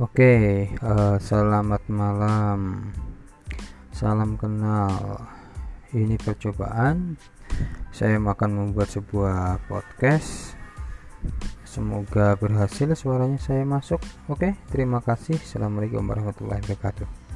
Oke, uh, selamat malam. Salam kenal. Ini percobaan. Saya akan membuat sebuah podcast. Semoga berhasil suaranya saya masuk. Oke, terima kasih. Assalamualaikum warahmatullahi wabarakatuh.